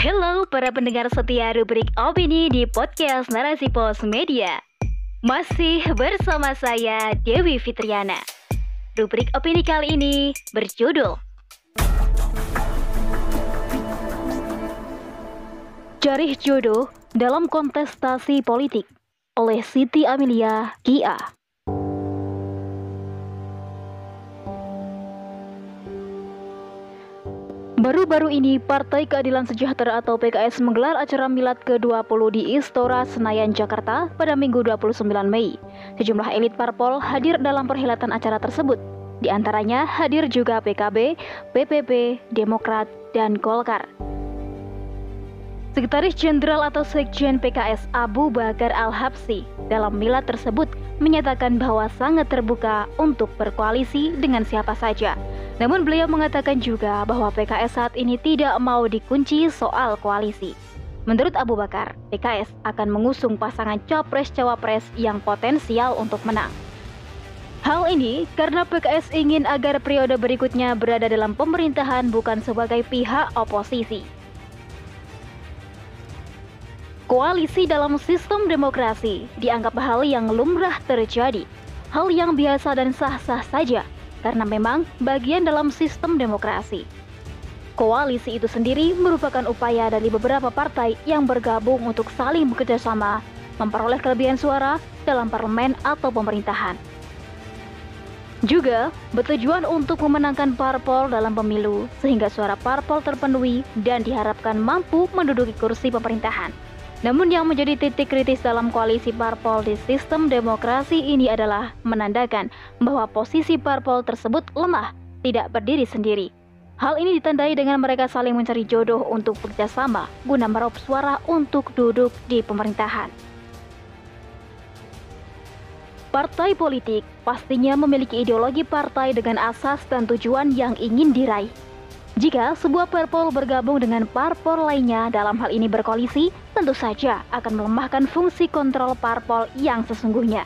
Halo para pendengar setia rubrik opini di podcast Narasi Pos Media. Masih bersama saya Dewi Fitriana. Rubrik opini kali ini berjudul Jarih Jodoh dalam kontestasi politik oleh Siti Amelia Kia. Baru-baru ini, Partai Keadilan Sejahtera atau PKS menggelar acara milad ke-20 di Istora Senayan, Jakarta pada Minggu 29 Mei. Sejumlah elit parpol hadir dalam perhelatan acara tersebut. Di antaranya hadir juga PKB, PPP, Demokrat, dan Golkar. Sekretaris Jenderal atau Sekjen PKS Abu Bakar Al-Habsi dalam milad tersebut menyatakan bahwa sangat terbuka untuk berkoalisi dengan siapa saja namun beliau mengatakan juga bahwa PKS saat ini tidak mau dikunci soal koalisi. Menurut Abu Bakar, PKS akan mengusung pasangan capres-cawapres yang potensial untuk menang. Hal ini karena PKS ingin agar periode berikutnya berada dalam pemerintahan bukan sebagai pihak oposisi. Koalisi dalam sistem demokrasi dianggap hal yang lumrah terjadi, hal yang biasa dan sah-sah saja karena memang bagian dalam sistem demokrasi. Koalisi itu sendiri merupakan upaya dari beberapa partai yang bergabung untuk saling bekerjasama memperoleh kelebihan suara dalam parlemen atau pemerintahan. Juga bertujuan untuk memenangkan parpol dalam pemilu sehingga suara parpol terpenuhi dan diharapkan mampu menduduki kursi pemerintahan. Namun yang menjadi titik kritis dalam koalisi parpol di sistem demokrasi ini adalah menandakan bahwa posisi parpol tersebut lemah, tidak berdiri sendiri. Hal ini ditandai dengan mereka saling mencari jodoh untuk bekerjasama guna meraup suara untuk duduk di pemerintahan. Partai politik pastinya memiliki ideologi partai dengan asas dan tujuan yang ingin diraih. Jika sebuah parpol bergabung dengan parpol lainnya dalam hal ini berkoalisi, tentu saja akan melemahkan fungsi kontrol parpol yang sesungguhnya.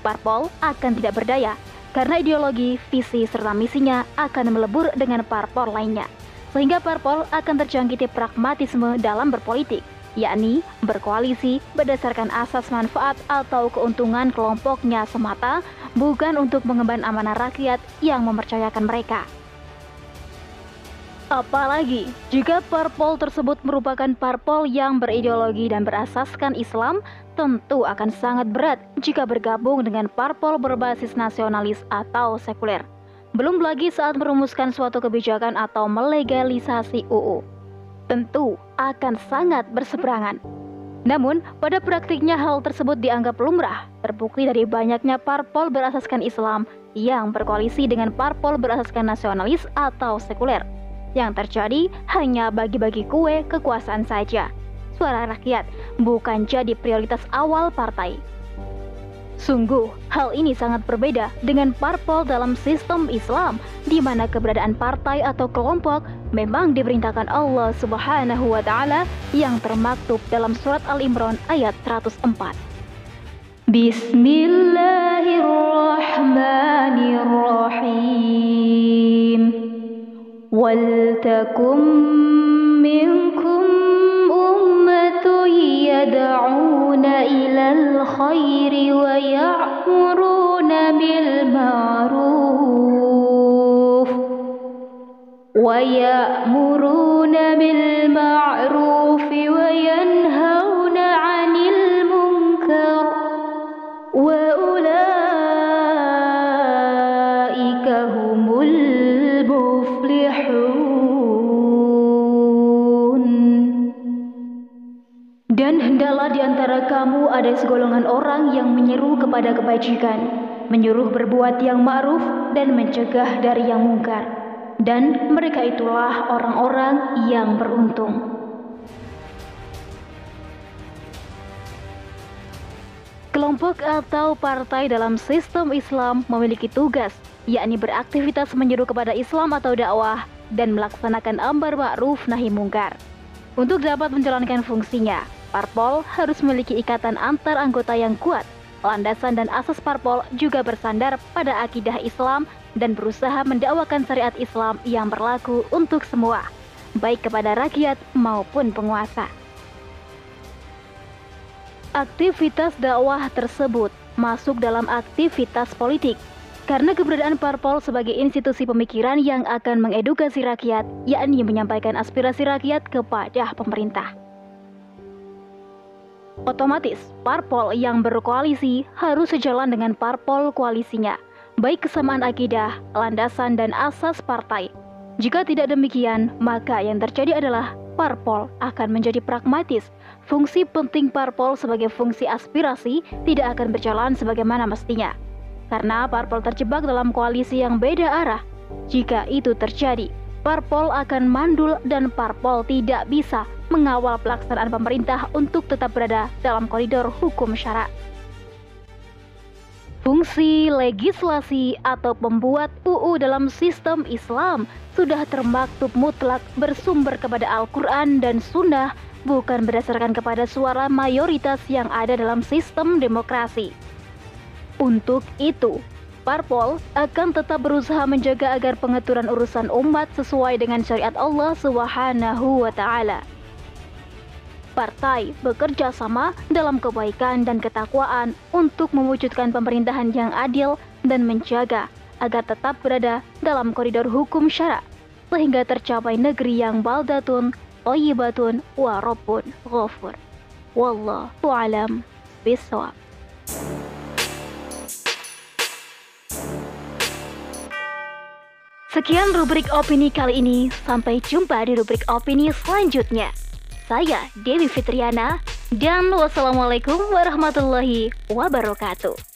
Parpol akan tidak berdaya karena ideologi, visi, serta misinya akan melebur dengan parpol lainnya. Sehingga parpol akan terjangkiti pragmatisme dalam berpolitik, yakni berkoalisi berdasarkan asas manfaat atau keuntungan kelompoknya semata, bukan untuk mengemban amanah rakyat yang mempercayakan mereka. Apalagi jika parpol tersebut merupakan parpol yang berideologi dan berasaskan Islam, tentu akan sangat berat jika bergabung dengan parpol berbasis nasionalis atau sekuler. Belum lagi saat merumuskan suatu kebijakan atau melegalisasi UU. Tentu akan sangat berseberangan. Namun, pada praktiknya hal tersebut dianggap lumrah, terbukti dari banyaknya parpol berasaskan Islam yang berkoalisi dengan parpol berasaskan nasionalis atau sekuler yang terjadi hanya bagi-bagi kue kekuasaan saja. Suara rakyat bukan jadi prioritas awal partai. Sungguh, hal ini sangat berbeda dengan parpol dalam sistem Islam, di mana keberadaan partai atau kelompok memang diperintahkan Allah Subhanahu wa Ta'ala yang termaktub dalam Surat Al-Imran ayat 104. Bismillahirrahmanirrahim. ولتكن منكم أمة يدعون إلى الخير ويأمرون بالمعروف ويأمرون بالمعروف kamu ada segolongan orang yang menyeru kepada kebajikan, menyuruh berbuat yang ma'ruf dan mencegah dari yang mungkar. Dan mereka itulah orang-orang yang beruntung. Kelompok atau partai dalam sistem Islam memiliki tugas, yakni beraktivitas menyeru kepada Islam atau dakwah dan melaksanakan amar ma'ruf nahi mungkar. Untuk dapat menjalankan fungsinya, Parpol harus memiliki ikatan antar anggota yang kuat. Landasan dan asas parpol juga bersandar pada akidah Islam dan berusaha mendakwakan syariat Islam yang berlaku untuk semua. baik kepada rakyat maupun penguasa. Aktivitas dakwah tersebut masuk dalam aktivitas politik karena keberadaan parpol sebagai institusi pemikiran yang akan mengedukasi rakyat, yakni menyampaikan aspirasi rakyat kepada pemerintah. Otomatis, parpol yang berkoalisi harus sejalan dengan parpol koalisinya, baik kesamaan akidah, landasan, dan asas partai. Jika tidak demikian, maka yang terjadi adalah parpol akan menjadi pragmatis. Fungsi penting parpol sebagai fungsi aspirasi tidak akan berjalan sebagaimana mestinya. Karena parpol terjebak dalam koalisi yang beda arah. Jika itu terjadi, parpol akan mandul dan parpol tidak bisa mengawal pelaksanaan pemerintah untuk tetap berada dalam koridor hukum syarak. Fungsi legislasi atau pembuat UU dalam sistem Islam sudah termaktub mutlak bersumber kepada Al-Quran dan Sunnah bukan berdasarkan kepada suara mayoritas yang ada dalam sistem demokrasi. Untuk itu, Parpol akan tetap berusaha menjaga agar pengaturan urusan umat sesuai dengan syariat Allah taala partai bekerja sama dalam kebaikan dan ketakwaan untuk mewujudkan pemerintahan yang adil dan menjaga agar tetap berada dalam koridor hukum syara sehingga tercapai negeri yang baldatun, thayyibatun, wa rabbun ghafur. Wallahu alam bisawab. Sekian rubrik opini kali ini. Sampai jumpa di rubrik opini selanjutnya. Saya Dewi Fitriana dan wassalamualaikum warahmatullahi wabarakatuh.